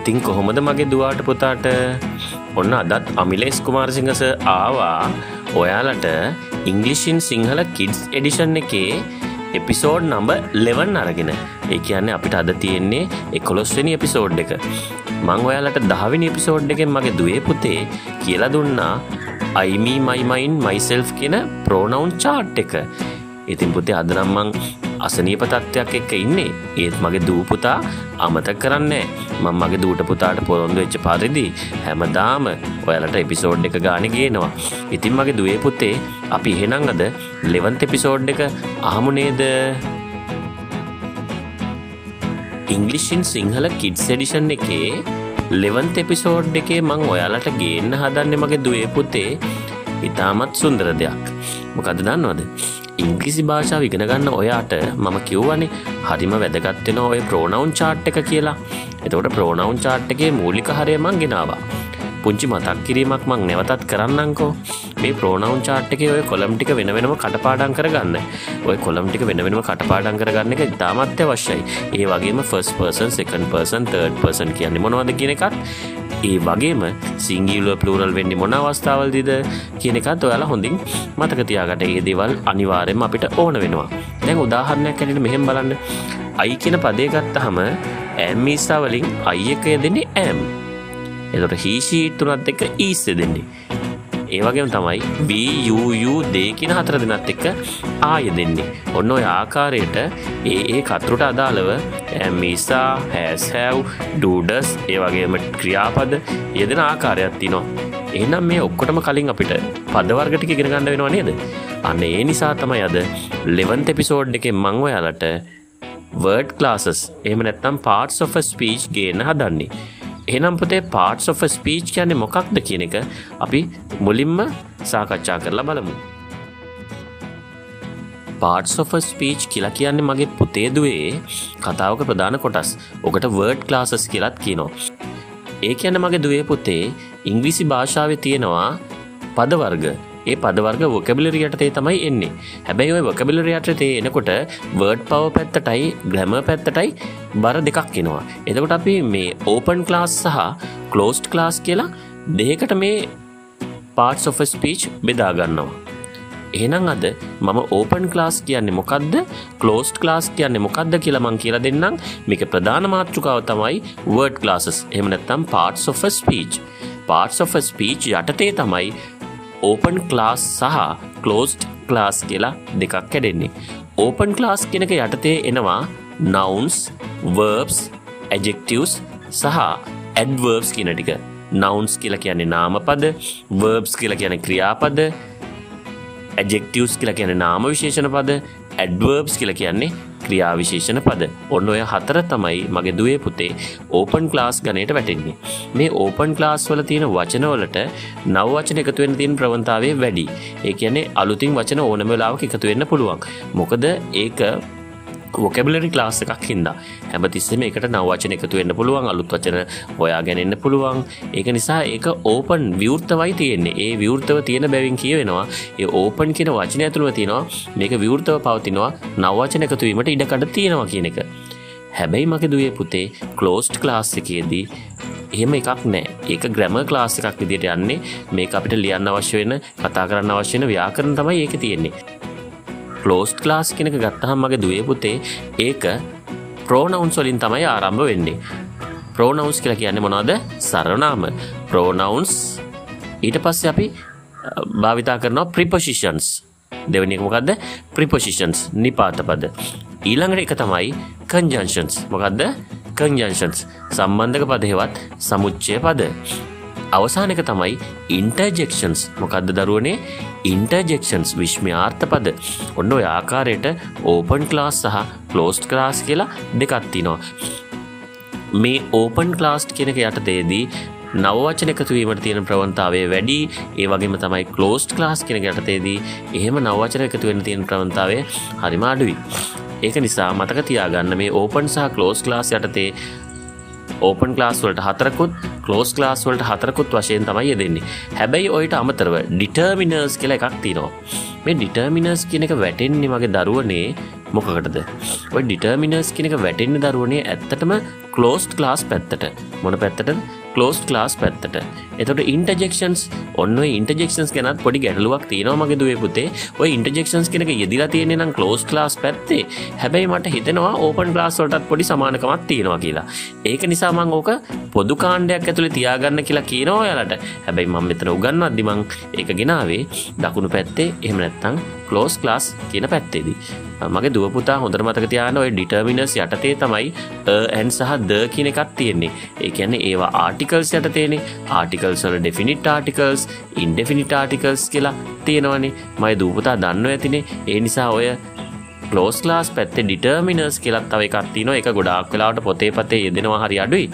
ඉතින් කොහොමද මගේ දුවාට පුතාට? ඔන්න අදත් අමිලේස් කුමාරසිංහස ආවා. ඔයාලට ඉංගලිෂින් සිංහල කිඩ්ස් එඩිෂන් එකේ එපිසෝඩ් නම්බ ලෙවන් අරගෙන. ඒ කියන්නේ අපිට අද තියෙන්නේ එකොළොස්වෙනි එපිසෝඩ් එක. මං ඔයාලට දහවිනි එපිසෝඩ් එකෙන් මගේ දුවේ පුතේ කියලා දුන්නා. අයිමී මයිමයින් මයිසෙල්් කියන ප්‍රෝනවුන් චාට් එක. ඉතින් පුතේ අදනම් මං අසනීප තත්ත්වයක් එක්ක ඉන්නේ. ඒත් මගේ දූපුතා අමතක් කරන්නේ මං මගේ දූට පුතාට පොරොන්දු වෙච්ච පරිදි හැමදාම ඔයාලට එපිසෝඩ් එක ගාන ගේනවා. ඉතින් මගේ දුවේ පුතේ අපි එහෙනම් අද ලෙවන්ත එපිසෝඩ් එක අහමු නේද? ඉංගලිෂින් සිංහල කිඩ්ස් එඩිෂන් එකේ ලෙවන්ත එපිසෝඩ් එකේ මං ඔයාලට ගේන්න හදන්නේ මගේ දුවේ පුතේ. ඉතාමත් සුන්දර දෙයක්. මොකද දන්නවද? ඉංග්‍රිසි භාෂාව ඉගෙන ගන්න ඔයාට මම කිව්වනේ හරිම වැදගත් වෙන ඔය ප්‍රෝනවුන් chart එක කියලා. එතකොට ප්‍රෝනවුන් chart එකේ මූලික හරය මං ගෙනාවා. පුංචි මතක් කිරීමක් මං නැවතත් කරන්නම්කෝ. මේ ප්‍රෝනවුන් chart එකේ ඔය කොලම් ටික වෙන වෙනම කටපාඩම් කරගන්න. ඔය කොලම් ටික වෙන වෙනම කටපාඩම් කරගන්න එක ඉතාමත් අවශ්‍යයි. ඒ වගේම first person, second person, third person කියන්නේ මොනවද කියන එකත් ඒ වගේම සිංගිලුව පලූරල් වෙන්නේ මොන අවස්ථාවල්දිද කියන එකත් ඔයාලා හොඳින් මතක තියාගට ඒ දේවල් අනිවාර්යයෙන්ම අපිට ඕන වෙනවා. දැන් උදාහරණයක් ඇරෙන මෙහෙම බලන්න. අයි කියන පදේ ගත්තහම ඇම් මිස්සා වලින් අයි එක යෙදෙන්නේ ඇම්. එතකොට හී ෂීට් තුනත් එක්ක e ඊස් යෙදෙන්නේ. ඒ වගේම තමයි BUU දේ කියන හතර දෙනත් එක්ක ආය දෙන්නේ. ඔන්න ඔය ආකාරයට ඒ ඒ කතුරට අදාළව මිසා හැස්හැව් ඩූඩස් ඒ වගේම ක්‍රියාපද යෙදෙන ආකාරයක් තිනවා. එහෙනම් මේ ඔක්කොටම කලින් අපිට පදවර්ගට ඉගෙන ගන්න වෙනවා නේද? අන්න ඒ නිසා තමයි අද 11th එපිසෝඩ් එකේ මම ඔයාලට word classes එහෙම නැත්නම් parts of a speech ගේන්න හදන්නේ. එහෙනම් පුතේ parts of a speech කියන්නේ මොකක්ද කියන එක අපි මුලින්ම සාකච්ඡා කරලා බලමු. parts of a speech කියලා කියන්නේ මගේ පුතේ දුවේ කතාවක ප්‍රධාන කොටස්. ඔකට word classes කියලාත් කියනවා. ඒ කියන්නේ මගේ දුවේ පුතේ ඉංග්‍රීසි භාෂාවේ තියෙනවා පද වර්ග ඒ පදවර්ග වොකබිලරි යටතේ තමයි එන්නේ හැබැයි ඔය වොකබිලරි යටතේ එනකොට වර්ඩ් පව පැත්තටයි ග්‍රැම පැත්තටයි බර දෙකක් එනවා එතකොට අපි මේ ඕපන් ක්ලාස් සහ කලෝස්ට් ක්ලාස් කියලා දෙකට මේ පාර්ට් of ස්පීච් බෙදාගන්නවා. එහෙනම් අද මම ඕපන් ක්ලාස් කියන්නේ මොකක්ද කලෝස්ට් ක්ලාස් කියන්නේ මොකක්ද කියලා මං කියලා දෙන්නම්. මේක ප්‍රධාන මාතෘකාව තමයි වර්ඩ් ක්ලාසස් එහෙම නැත්නම් parts of a speech. parts of a speech යටතේ තමයි ඕපන් ක්ලාස් සහ කලෝස්ට් ක්ලාස් කියලා දෙකක් කැඩෙන්නේ. ඕපන් ක්ලාස් කෙනක යටතේ එනවා නවන්ස් වර්බ්ස් ඇජෙක්ටවස් සහ ඇඩවර්බ්ස් කියන ටික. නවන්ස් කියල කියන්නේ නාමපද වර්බ්ස් කියල කියන ක්‍රියාපද ඇජෙක්ටවස් කියල කියන නාම විශේෂණ පද ඇඩවර්බ්ස් කියල කියන්නේ ක්‍රියාවිශේෂණ පද. ඔන්න ඔය හතර තමයි මගේ දුවේ පුතේ ඕපන් ක්ලාස් ගනයට වැටෙන්නේ. මේ ඕපන් ක්ලාස් වල තියෙන වචනවලට නවවචන එකතුවෙන් තින් ප්‍රවන්තාවේ වැඩි. ඒ කියන්නේ අලුතින් වචන ඕනම වෙලාවක එකතු වෙන්න පුළුවන්. මොකද ඒක වොකැබලරි ලාස් එකක් හින්දා. හැමතිස්සම එකට නවචන එකතු වෙන්න පුළුවන් අලුත් වචන හොයා ගැනෙන්න පුළුවන්. ඒක නිසා ඒක ඕපන් විවෘතවයි තියෙන්නේ. ඒ විවෘතව තියෙන බැවින් කියවෙනවා. ඒ ඕපන් කියන වචන ඇතුළුව තියෙනවා. මේක විවෘතව පවතිනවා නවචන එකතුවීමට ඉඩකඩ තියෙනවා කියන එක. හැබැයි මක දුවේ පුතේ කලෝස්ට් ක්ලාස් එකේදී එහෙම එකක් නෑ. ඒක ග්‍රැම ක්ලාස් එකක් විදිට යන්නේ. මේ අපිට ලියන්න අවශ්‍ය වෙන කතා කරන්න අවශ්‍යන ව්‍යාකරන තමයි ඒක තියෙන්නේ. ක්ලෝස්ට් ලාස් කෙනක ගත්තහම් මගේ දුවේ පුතේ ඒක ප්‍රෝනවුන්ස් වලින් තමයි ආරම්භ වෙන්නේ. ප්‍රෝනවුන්ස් කියලා කියන්නේ මොනවද? සරනාම ප්‍රෝනවුන්ස් ඊට පස්සේ අපි භාවිතා කරනවා ප්‍රිපොසිෂන්ස් දෙවනි එක මොකද්ද? ප්‍රිපොසිෂන්ස් නිපාත පද. ඊළඟට එක තමයි කන්ජන්ෂන්ස් මොකද්ද? කන්ජන්ෂන්ස් සම්බන්ධක පද හෙවත් සමුච්චය පද. අවසානක තමයි ඉන්ටර්ජෙක්ෂන්ස් මොකක්ද දරුවනේ? ඉන්ටර්ජෙක්ෂන්ස් විශ්මයාර්ථ පද ඔන්න ඔය ආකාරයට ඕපන් ක්ලාස් සහ කලෝස්ට් ක්ලාස් කියලා දෙකත්තිනවා මේ ඕපන් ක්ලාස්ට් කෙනක යටතේදී නවවචන එකතුවීමට තියෙන ප්‍රවන්තාවේ වැඩි. ඒ වගේම තමයි කලෝස්ට් ක්ලාස් කෙන යටතේදී එහෙම නවචන එකතු වෙන තියෙන ප්‍රවන්තාවේ හරිම අඩුයි. ඒක නිසා මතක තියාගන්න මේ ඕපන් සහ කලෝස් ක්ලාස් යටතේ ඕපන් ක්ලාස් වලට හතරකුත් කලෝස් ක්ලාස් වලට හතරකුත් වශයෙන් තමයි යෙදෙන්නේ. හැබැයි ඔයට අමතරව ඩිටර්මිනර්ස් කියලා එකක් තියෙනවා. මේ ඩිටර්මිනස් කියන එක වැටෙන්නේ මගේ දරුවනේ මොකකටද? ඔය ඩිටර්මිනස් කෙනෙක වැටෙන්න දරුවනේ ඇත්තටම කලෝස්ට් ලාස් පැත්තට. මොන පැත්තට කලෝස් ලාස් පැත්තට. එතට ඉන්ටජෙක්ෂන්ස් ඔන්න ඉන්ටජෙක්ෂන්ස් ගැනත් පොඩි ගැටලුවක් තියෙනවා මගේ දුවේ පුතේ. ඔය ඉන්ටජෙක්ෂන්ස් කෙනෙක යෙදිලා තියෙන නම් කලෝස් ලාස් පැත්තේ. හැබැයි මට හිතෙනවා ඕපන් ලාස් වලටත් පොඩි සමානකමක් තියෙනවා කියලා. ඒක නිසා මං ඕක පොදු කාණ්ඩයක් ඇතුළේ තියාගන්න කියලා කියනවා ඔයාලට. හැබැයි මම මෙතන උගන්වද්දි මං ඒක ගෙනාවේ දකුණු පැත්තේ. එහෙම නැත්නම් ක්ලෝස් ක්ලාස් කියන පැත්තේදී. මගේ දුවපුතා හොඳර මතක තියාන ඔය ඩිටර්මිනස් යටතේ තමයි ඇන් සහ ද කියන එකක් තියෙන්නේ. ඒ කියන්නේ ඒවා ආටිකල්ස් යටතේනේ. ආටිකල්ස් වල ඩෙෆිනිට් ආටිකල්ස් ඉන්ඩෙෆිනිට් ආටිකල්ස් කියලා තියෙනවනේ. මයි දූපතා දන්න ඇතිනේ. ඒ නිසා ඔය ලෝස් ලාස් පැත්තේ ඩිටර්මිනර්ස් කියලත් තව එකක් තියෙනවා. එක ගොඩාක් වෙලාවට පොතේ පතේ යෙදෙනවා හරි අඩුයි.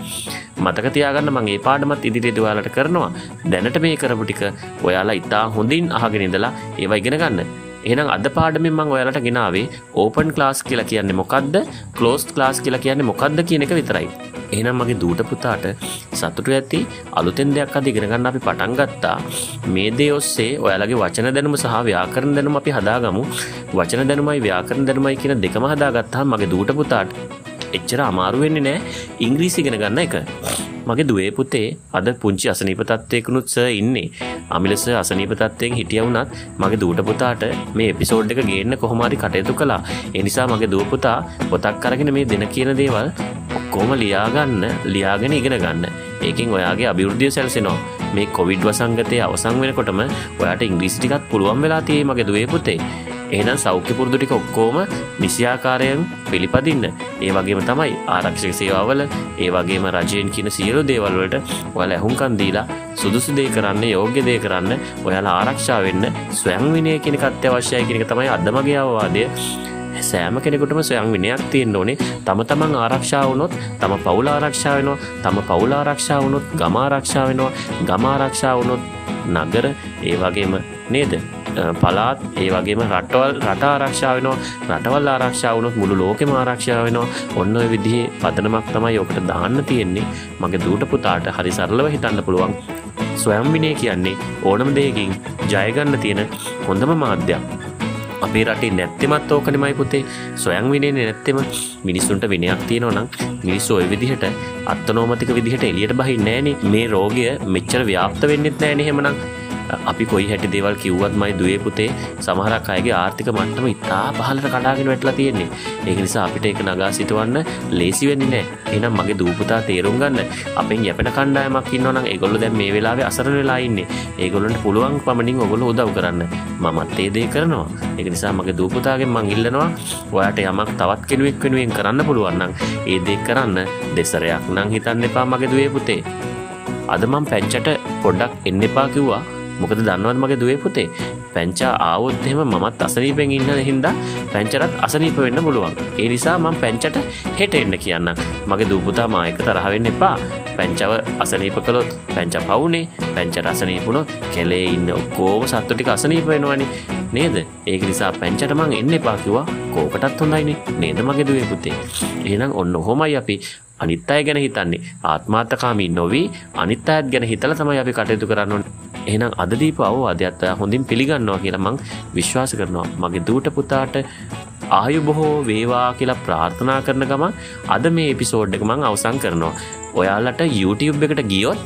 මතක තියාගන්න මං ඒ පාඩමත් ඉදිරියට ඔයාලට කරනවා. දැනට මේ කරපු ටික ඔයාලා ඉතා හොඳින් අහගෙන ඉඳලා ඒවා ඉගෙන ගන්න. එහෙනම් අද පාඩමෙන් මම ඔයාලට ගෙනාවේ ඕපන් ක්ලාස් කියලා කියන්නේ මොකද්ද ක්ලෝස්ඩ් ක්ලාස් කියලා කියන්නේ මොකද්ද කියන එක විතරයි. එහෙනම් මගේ දූට පුතාට සතුටු ඇති අලුතෙන් දෙයක් අද ඉගෙන ගන්න අපි පටන් ගත්තා. මේ දේ ඔස්සේ ඔයාලගේ වචන දැනුම සහ ව්‍යාකරණ දැනුම අපි හදාගමු. වචන දැනුමයි ව්‍යාකරණ දැනුමයි කියන දෙකම හදාගත්තාම මගේ දූට පුතාට එච්චර අමාරු වෙන්නේ නැහැ ඉංග්‍රීසි ඉගෙන ගන්න එක. මගේ දුවේ පුතේ අද පුංචි අසනීප තත්ත්වයකුනුත් සර් ඉන්නේ. අමිලස අසනීප තත්ත්වයෙන් හිටිය වුණත් මගේ දූට පුතාට මේ එපිසෝඩ් එක ගේන්න කොහොම හරි කටයුතු කළා. ඒ නිසා මගේ දුව පුතා පොතක් අරගෙන මේ දෙන කියන දේවල් ඔක්කොම ලියාගන්න ලියාගෙන ඉගෙන ගන්න. ඒකෙන් ඔයාගේ අභිවෘද්ධිය සැලසෙනවා. මේ කොවිඩ් වසංගතය අවසන් වෙනකොටම ඔයාට ඉංග්‍රීසි ටිකක් පුළුවන් වෙලා තියෙයි මගේ දුවේ පුතේ. එහෙනම් සෞඛ්‍ය පුරුදු ටික ඔක්කොම නිසියාකාරයෙන් පිළිපදින්න. ඒ වගේම තමයි ආරක්ෂක සේවාවල ඒ වගේම රජයෙන් කියන සියලු දේවල් වලට ඔයාලා ඇහුම්කන් දීලා සුදුසු දේ කරන්න යෝග්‍ය දේ කරන්න ඔයාලා ආරක්ෂා වෙන්න ස්වයං විනය කියන එක අත්‍යවශ්‍යයි කියන එක තමයි අද මගේ අවවාදය. සෑම කෙනෙකුටම ස්වයං විනයක් තියෙන්න ඕනේ. තම තමන් ආරක්ෂා වුණොත් තම පවුල ආරක්ෂා වෙනවා. තම පවුල ආරක්ෂා වුණොත් ගම ආරක්ෂා වෙනවා. ගම ආරක්ෂා වුණොත් නගර ඒ වගේම නේද? පලාත් ඒ වගේම රටවල් රට ආරක්ෂා වෙනවා. රටවල් ආරක්ෂා වුණොත් මුළු ලෝකෙම ආරක්ෂා වෙනවා. ඔන්න ඔය විදිහේ පදනමක් තමයි ඔකට දාන්න තියෙන්නේ. මගේ දූට පුතාට හරි සරලව හිතන්න පුළුවන්. ස්වයම් විනය කියන්නේ ඕනම දෙයකින් ජයගන්න තියෙන හොඳම මාධ්‍යයක්. අපේ රටේ නැත්තෙමත් ඕකනෙමයි පුතේ. සොයන් විනේ නැත්තෙම මිනිස්සුන්ට විනයක් තියෙනවා නම් මිනිස්සු ඔය විදිහට අත්තනෝමතික විදිහට එළියට බහින්නේ නැහනේ. මේ රෝගය මෙච්චර ව්‍යාප්ත වෙන්නෙත් නැහනේ. එහෙමනම් අපි කොයි හැටි දේවල් කිව්වත් මයි දුවේ පුතේ සමහරක් අයගේ ආර්ථික මට්ටම ඉතා පහළට කඩාගෙන වැටලා තියෙන්නේ. ඒක නිසා අපිට ඒක නගා සිටවන්න ලේසි වෙන්නේ නැහැ. එහෙනම් මගේ දූ පුතා තේරුම් ගන්න. අපෙන් යැපෙන කණ්ඩායමක් ඉන්නවා නම් ඒගොල්ලෝ දැන් මේ වෙලාවේ අසරණ වෙලා ඉන්නේ. ඒගොල්ලන්ට පුළුවන් පමණින් ඔයගොල්ලෝ උදව් කරන්න. මමත් ඒ දේ කරනවා. ඒක නිසා මගේ දූ පුතාගෙන් මං ඉල්ලනවා ඔයාට යමක් තවත් කෙනෙක් වෙනුවෙන් කරන්න පුළුවන් නම් ඒ දේ කරන්න දෙසරයක් නම් හිතන්න එපා මගේ දුවේ පුතේ. අද මම පැංචට පොඩ්ඩක් එන්න එපා කිව්වා මොකද දන්නවත් මගේ දුවේ පුතේ පැංචා ආවොත් එහෙම මමත් අසනීපෙන් ඉන්න හින්දා පැංචරත් අසනීප වෙන්න පුළුවන්. ඒ නිසා මම පැංචට හෙට එන්න කියන්නම්. මගේ දූ පුතා මා එක්ක තරහ වෙන්න එපා. පැංචව අසනීප කළොත් පැංච පවුනේ. පැංචට අසනීප වුණොත් කෙලේ ඉන්න ඔක්කොම සත්තු ටික අසනීප වෙනවනේ. නේද? ඒක නිසා පැංචට මං එන්න එපා කිව්වා. කෝකටත් හොඳයිනේ. නේද මගේ දුවේ පුතේ? එහෙනම් ඔන්න ඔහොමයි අපි අනිත් අය ගැන හිතන්නේ ආත්මාර්ථකාමී නොවී අනිත් අයත් ගැන හිතලා තමයි අපි කටයුතු කරන්න ඕනේ. එහෙනම් අද දීපු අවවාදයත් ඔයා හොඳින් පිළිගන්නවා කියලා මං විශ්වාස කරනවා. මගේ දූට පුතාට ආයු බොහෝ වේවා කියලා ප්‍රාර්ථනා කරන ගමන් අද මේ එපිසෝඩ් එක මං අවසන් කරනවා. ඔයාලට YouTube එකට ගියොත්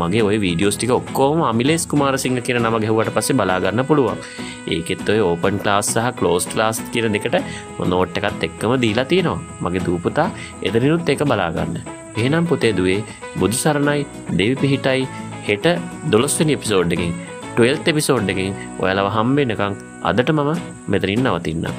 මගේ ඔය වීඩියෝස් ටික ඔක්කොම අමිලේස් කුමාරසිංහ කියන නම ගැහුවට පස්සේ බලා ගන්න පුළුවන්. ඒකෙත් ඔය ඕපන් ක්ලාස් සහ ක්ලෝස් ක්ලාස් කියන දෙකට නෝට් එකත් එක්කම දීලා තියෙනවා. මගේ දූ පුතා එතනිනුත් ඒක බලා ගන්න. එහෙනම් පුතේ දුවේ බුදු සරණයි දෙවි පිහිටයි හෙට දොළොස්වනි එපිසෝඩ් එකින් 12 එපිසෝඩ් එකින් ඔයාලව හම්බෙන්නකං අදට මම මෙතරින් නවතින්නම්.